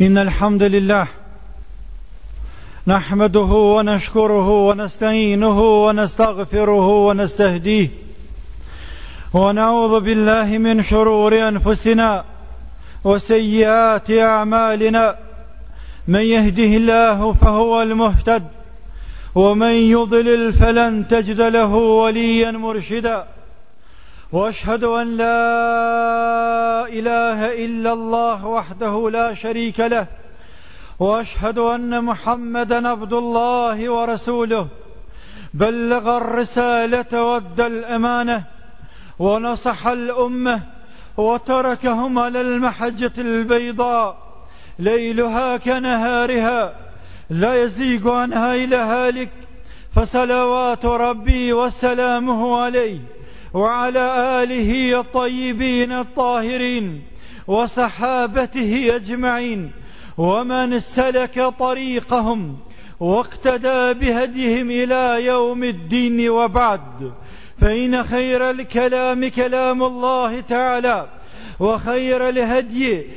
إن الحمد لله نحمده ونشكره ونستعينه ونستغفره ونستهديه ونعوذ بالله من شرور أنفسنا وسيئات أعمالنا من يهده الله فهو المهتد ومن يضلل فلن تجد له وليا مرشدا واشهد ان لا اله الا الله وحده لا شريك له واشهد ان محمدا عبد الله ورسوله بلغ الرساله وادى الامانه ونصح الامه وتركهم على المحجه البيضاء ليلها كنهارها لا يزيغ عنها الى هالك فصلوات ربي وسلامه عليه وعلى آله الطيبين الطاهرين وصحابته أجمعين ومن سلك طريقهم واقتدى بهديهم إلى يوم الدين وبعد فإن خير الكلام كلام الله تعالى وخير الهدي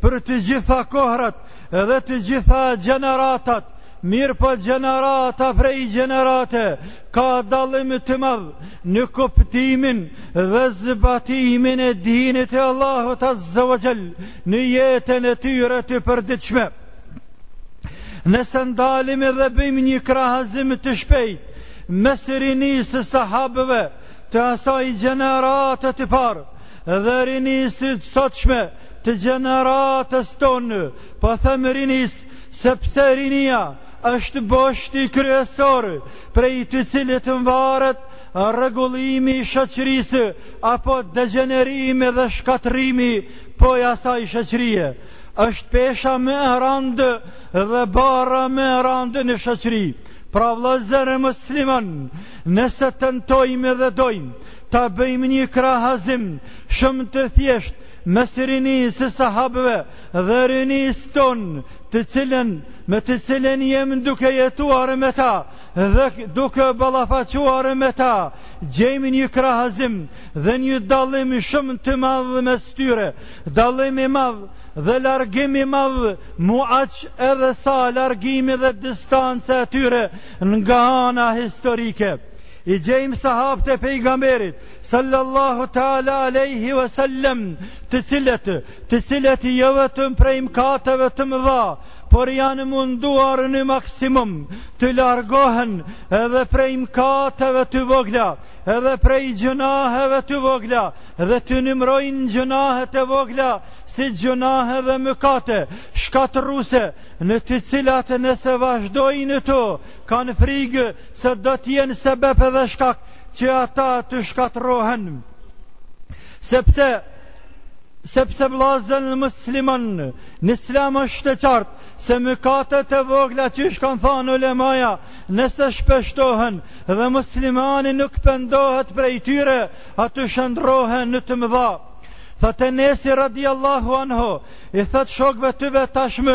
për të gjitha kohrat dhe të gjitha gjeneratat, mirëpo gjenerata prej gjenerate, ka dallim të madh në kuptimin dhe zbatimin e dinit të Allahut Azzawajal në jetën e tyre të përditshme. Nëse ndalemi dhe bëjmë një krahazim të shpejt, mes rinisë së sahabëve të asaj gjenerate të parë, Dhe rinisë së sotshme të gjeneratës tonë, po them rinisë, sepse rinia është boshti kryesor prej të cilit varet rregullimi i shoqërisë apo degjenerimi dhe shkatërrimi po i asaj shoqërie. është pesha më e randë dhe barra më e randë në shoqëri. Pra vëllezër musliman, nëse tentojmë dhe dojmë, Ta bëjmë një krahazim shumë të thjeshtë mes rinisë së sahabëve dhe rinisë tonë, të cilën me të cilën jemi duke jetuar me ta dhe duke ballafaquar me ta, gjejmë një krahazim dhe një dallim shumë të madh mes tyre, dallim i madh dhe largim i madh mu aqë edhe sa largimi dhe distanca e tyre nga ana historike. I gjejmë sahabët e pejgamberit sallallahu taala alaihi wasallam, të cilët, të cilët jo vetëm prej mëkateve të mëdha, por janë munduar në maksimum të largohen edhe prej mkateve të vogla, edhe prej gjunaheve të vogla, dhe të numrojnë gjunahet e vogla, si gjunahe dhe mëkate, shkatërruese, në të cilat nëse vazhdojnë të, Kanë frikë se do të jenë sebep edhe shkak që ata të shkatrrohen. Sepse sepse vllazën musliman në islam është e qartë se mëkatet e vogla qysh kanë thënë ulemaja nëse shpeshtohen dhe muslimani nuk pendohet prej tyre ato shndërrohen në të mëdha Thotë Enesi radiallahu anhu, i thotë shokve të vet ashtu,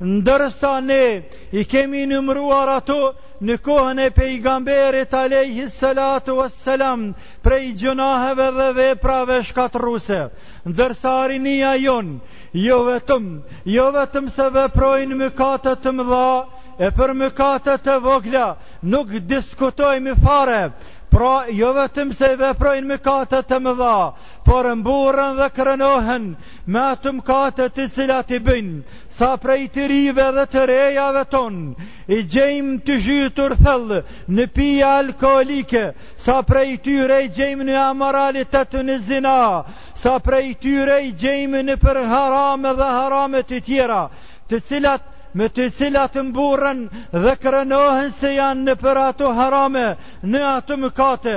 Ndërsa ne i kemi numëruar ato në kohën e pejgamberit alayhi salatu wassalam prej gjunaheve dhe veprave shkatërruese ndërsa rinia jonë jo vetëm jo vetëm se veprojnë mëkate të mëdha e për mëkate të vogla nuk diskutojmë fare pra jo vetëm se veprojnë mëkate të mëdha por mburën dhe krenohen me ato mkate të cilat i bëjnë, sa prej të rive dhe të rejave tonë, i gjejmë të zhytur thellë në pija alkoolike, sa prej tyre i gjejmë në amoralitet në zina, sa prej tyre i gjejmë nëpër harame dhe harame të tjera, të cilat me të cilat mburren dhe krenohen se janë nëpër ato harame, në ato mëkate,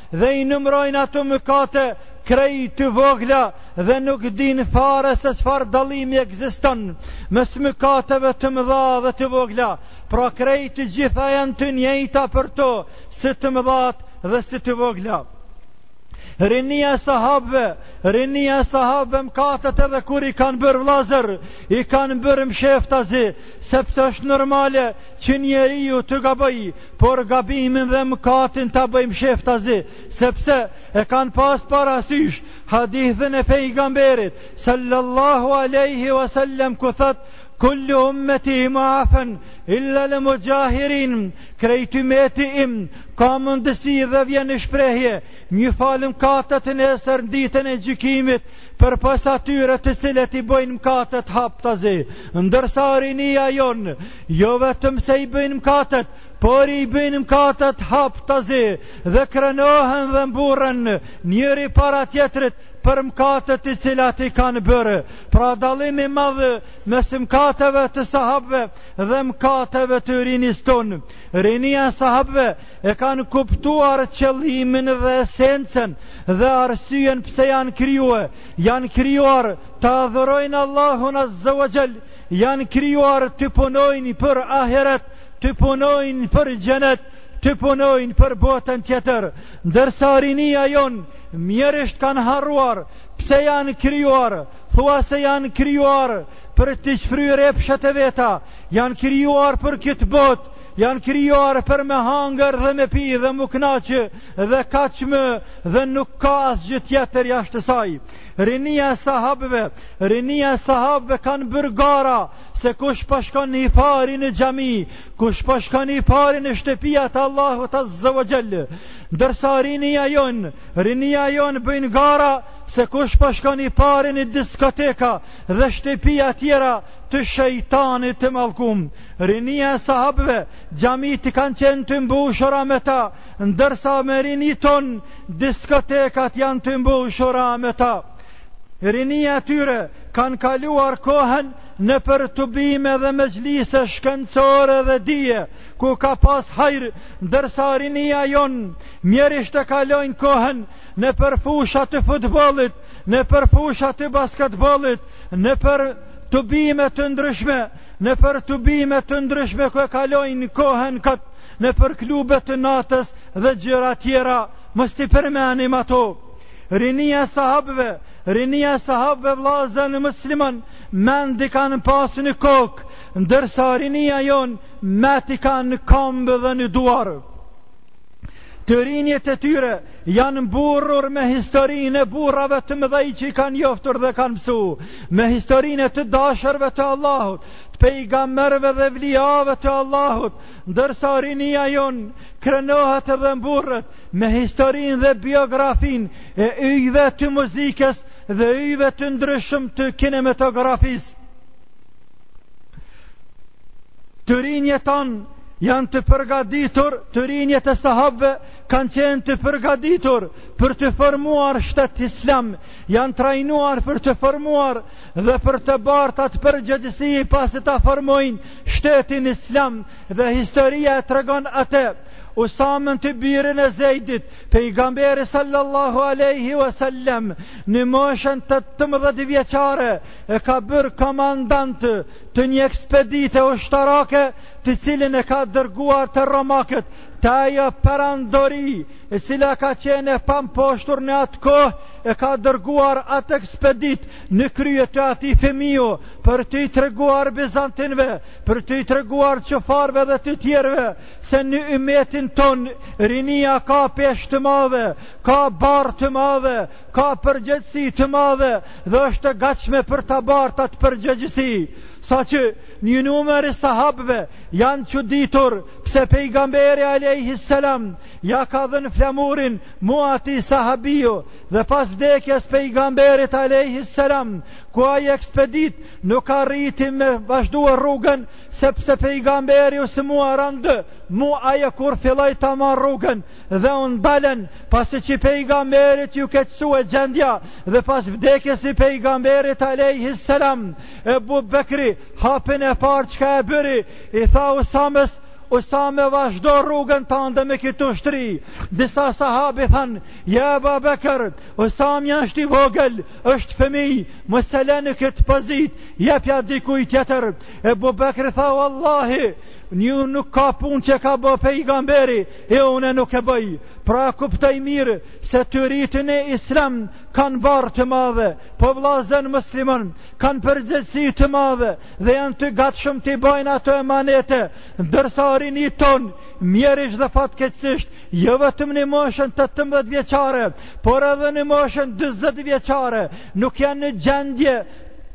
dhe i numërojnë ato mëkate krejt të vogla dhe nuk dinë fare se çfarë dallimi ekziston mes mëkateve të mëdha dhe të vogla. Pra krejt të gjitha janë të njëjta për to, si të mëdhat dhe si të vogla. Rinia e sahabëve, rinia e sahabëve mëkatet edhe kur i kanë bërë vëllazër, i kanë bërë msheftazi, sepse është normale që njeriu të gabojë, por gabimin dhe mëkatin ta bëjë msheftazi, sepse e kanë pas parasysh hadithin e pejgamberit sallallahu alaihi wasallam ku thotë kullu ummeti mu'afan illal muxhahirin krejt umeti im ka mundësi dhe vjen në shprehje me ia fal mkatet nesër ditën e gjykimit përpos atyre të cilët i bëjnë mkatet haptazi ndërsa rinia jonë Jo vetëm se i bëjnë mkatet, por i bëjnë mkatet haptazi, dhe krenohen dhe mburren njëri para tjetrit për mkatet të cilat i kanë bërë. Pra dallimi i madh mes mkateve të sahabëve dhe mkateve të rinisë tonë. Rinia e sahabëve e kanë kuptuar qëllimin dhe esencën dhe arsyen pse janë krijuar. Janë krijuar ta adhurojnë Allahun azze ve xhel, Janë krijuar të punojnë për ahiret, të punojnë për xhenet, të punojnë për botën tjetër, ndërsa rinia jonë mjerisht kanë harruar pse janë krijuar, thuase janë krijuar për t'i shfry epshet e veta, janë krijuar për këtë botë janë krijuar për me hangër dhe me pi dhe m'u knaqë dhe kaq më dhe nuk ka asgjë tjetër jashtë saj. Rinia e sahabëve, rinia e sahabëve kanë bërë gara se kush po shkon i pari në xhami, kush po shkon i pari në shtëpiat e Allahut Azza wa Jall. Ndërsa rinia jonë, rinia jonë bëjnë gara se kush po shkon i pari në diskoteka dhe shtëpia tjera të shejtanit të mallkum. Rinia e sahabëve, xhamitë kanë qenë të mbushura me ta, ndërsa me rini tonë Diskotekat janë të mbushura me ta. Rinia e tyre kanë kaluar kohën nëpër tubime dhe mexhlise shkencore dhe dije, ku ka pas hajr, ndërsa rinia jonë mjerisht e kalojnë kohën nëpër fusha të futbollit, nëpër fusha të basketbollit, nëpër tubime të ndryshme, nëpër tubime të ndryshme ku e kalojnë kohën kot, nëpër klube të natës dhe gjëra tjera, mos t'i përmendim ato. Rinia e sahabëve, rinia e sahabëve vëllazën musliman, mendt i kanë pas në kokë, ndërsa rinia jonë mendt i kanë në këmbë dhe në duar. Të rinjtë e tyre janë mburrur me historinë e burrave të mëdhenj që i kanë njoftur dhe kanë mësu, me historinë e të dashurve të Allahut, të pejgamberëve dhe evlijave të Allahut, Ndërsa rinia jonë krenohet dhe mburret me historinë dhe biografinë e yjve të muzikës dhe yjve të ndryshëm të kinematografisë. Të rinjtë tanë janë të përgaditur, të rinjtë e sahabëve kanë qenë të përgaditur për të formuar shtet islam, janë trajnuar për të formuar dhe për ta bart atë përgjegjësi pasi ta formojnë shtetin islam dhe historia e tregon atë Usamën të birin e Zejdit, pejgamberi sallallahu aleyhi wa sallem, në moshën tetëmbëdhjetë vjeçare, e ka bërë komandant të një ekspedite ushtarake, të cilin e ka dërguar te romakët, te ajo perandori, e cila ka qenë e pamposhtur në atë kohë, e ka dërguar atë ekspeditë, në krye të atij fëmiju, për t'i treguar bizantinëve, për t'i treguar qafirëve dhe të tjerëve, se në ymetin tonë, rinia ka peshë të madhe, ka barrë të madhe, ka përgjegjësi të madhe, dhe është e gatshme për ta bartë atë përgjegjësi. Saqë një numër i sahabëve janë çuditur pse pejgamberi a.s. ia ka dhënë flamurin Mu atij sahabiu dhe pas vdekjes pejgamberit alejhi selam, ku ajo ekspeditë nuk arriti me vazhdue rrugën, sepse pejgamberi u sëmue randë, mu ajo kur filloi ta marrë rrugën dhe u ndalën, pasi që pejgamberit iu keqësue gjendja dhe pas vdekjes së pejgamberit alejhi selam, Ebu Bekri, hapin e parë çka e bëri, i tha Usamës, Usame vazhdo rrugën tande me këtë ushtri Disa sahabi than Ja Ebu Bekër Usameja është i vogël është fëmi Mos e le në këtë pozitë Jepja dikuj tjetër Ebu Bekër tha vallahi Jo nuk ka pun që ka bo pejgamberi E une nuk e bëj Pra kuptoj mirë Se të ritë në islam Kanë barrë të madhe Po vllazën musliman Kanë përgjegjësi të madhe dhe janë të gatshëm t'i bajnë ato emanete, ndërsa rinia jonë, mjerisht dhe fatkeqësisht, jo vetëm në moshën 18 vjeçare, por edhe në moshën 40 vjeçare, nuk janë në gjendje,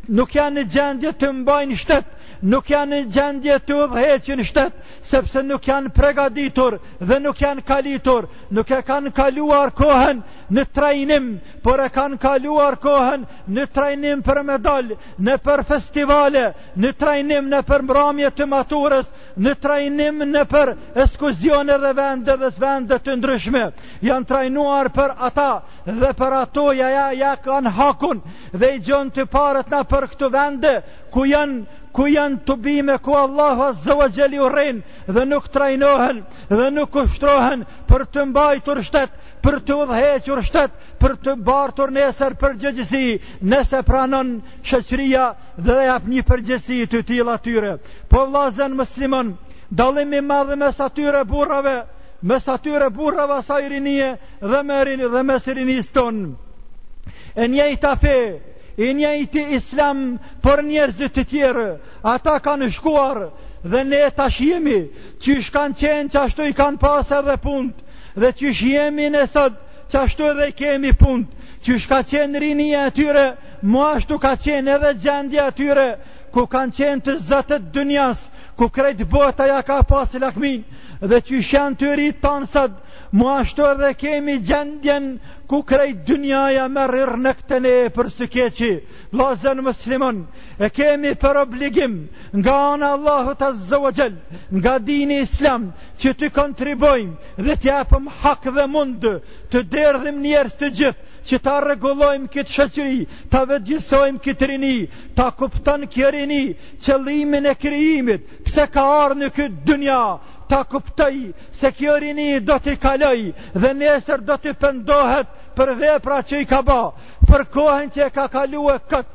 nuk janë në gjendje të mbajnë shtet, nuk janë në gjendje të udhëheqin shtet, sepse nuk janë pregaditur dhe nuk janë kalitur, nuk e kanë kaluar kohën në trajnim, por e kanë kaluar kohën në trajnim për medalje, nëpër festivale, në trajnim nëpër mbramje të maturës, në trajnim nëpër ekskursione dhe vende dhe vende të ndryshme, janë trajnuar për ata dhe për ato ja japin hakun dhe i gjon të parët nëpër këto vende, ku janë ku janë tubime ku Allahu Azza wa Gjel i urren dhe nuk trajnohen dhe nuk ushtrohen për të mbajtur shtet për të udhëhequr shtet për të bartur nesër përgjegjësi Nëse pranon shoqëria dhe t'u jap një përgjegjësi të tillë atyre, po vllazën musliman, dallim i madh mes atyre burrave, mes atyre burrave, asaj rinie dhe me rini dhe mes rinisë tonë. E njëjta fe, i njëjti islam por njerëzit të tjerë, ata kanë shkuar dhe ne tash jemi, qysh kanë qenë qashtu i kanë pas edhe punët, dhe qysh jemi ne sot, qashtu edhe i kemi punët, qysh ka qenë rinia e tyre, mu ashtu ka qenë edhe gjendja e tyre, ku kanë qenë të zotët e dynjasë, ku krejt bota ja ka pasë lakminë, dhe qysh janë të ritë tanë sot, mu ashtu edhe kemi gjendjen, ku krejt dynjaja merr inat në ne e për së keqi, vllazën musliman, e kemi për obligim, nga ana e Allahut Azza wa Gjell, nga dini islam, që të kontribuojmë dhe të japëm hak dhe mund të derdhim djersë të gjithë që ta rregullojmë këtë shoqëri, ta vetëdijësojmë këtë rini, ta kupton kjo rini qëllimin e krijimit, pse ka ardhur në këtë dynja, ta kuptoj se kjo rini do të kaloj dhe nesër do të pendohet për veprat që i ka ba, për kohën që e ka kaluar kot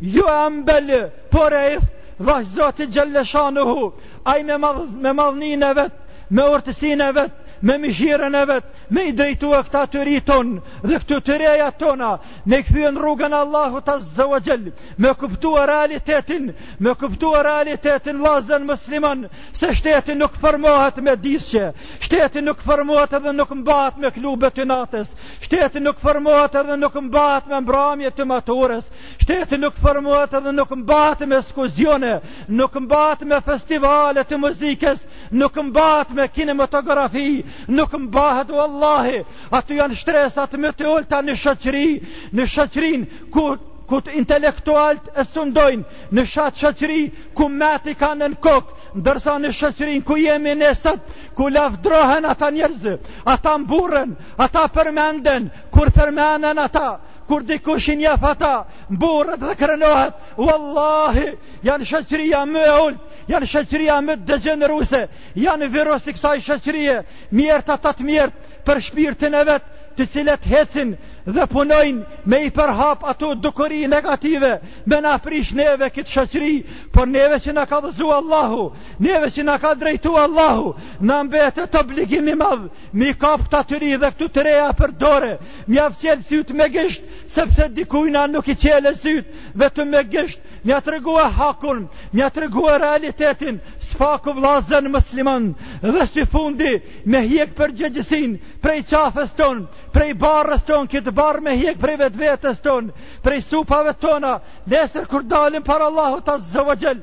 Jo e ambël, por e idht, dhashtë Zoti xhele shanuhu, ai me, madh, me madhninë e vet, me urtësinë e vet, me mëshirën e vet, me i drejtue këta të ri tonë dhe këto të reja tona, me i kthye n'rrugën e Allahut azze ve xhel, me kuptue realitetin, me kuptue realitetin vllazën musliman, se shteti nuk formohet me disqe, shteti nuk formohet edhe nuk mbahet me klube të natës, Shteti nuk formohet edhe nuk mbahet me mbramje të maturës. Shteti nuk formohet edhe nuk mbahet me ekskurzione, nuk mbahet me festivale të muzikës, nuk mbahet me kinematografi, nuk mbahet vallahi. Ato janë shtresat më të ulta në shoqëri, në shoqërinë ku ku intelektualët e sundojnë, në atë shoqëri ku mentë i kanë në kokë, ndërsa në shoqërinë ku jemi ne sot, ku lavdrohen ata njerëz, ata mburren, ata përmenden, kur përmenden ata, kur dikush i njef ata, mburret dhe krenohet, vallahi, janë shoqëria më e ulët, janë shoqëria më degjeneruse, janë virus i kësaj shoqërie, mjerë ata të mjerët, për shpirtin e vet, të cilët hecin dhe punojnë me i përhap ato dukuri negative, me na prish neve këtë shoqëri, por neve që na ka udhëzu Allahu, Neve që na ka drejtu Allahu, na mbetet obligim i madh, m'i kap këta të ri dhe këto të reja për dore, m'jav çelë sytë me gisht, sepse dikujna nuk i çelen sytë, vetëm me gisht, m'ja tregue hakun, m'ja tregue realitetin, s'paku vllazën musliman, dhe së fundi, me hjek përgjegjësinë, prej qafës tonë, prej barrës tonë, këtë barrë me hjek prej vetëvetes tonë, prej supave tona, nesër kur dalim para Allahut azze ve xhel,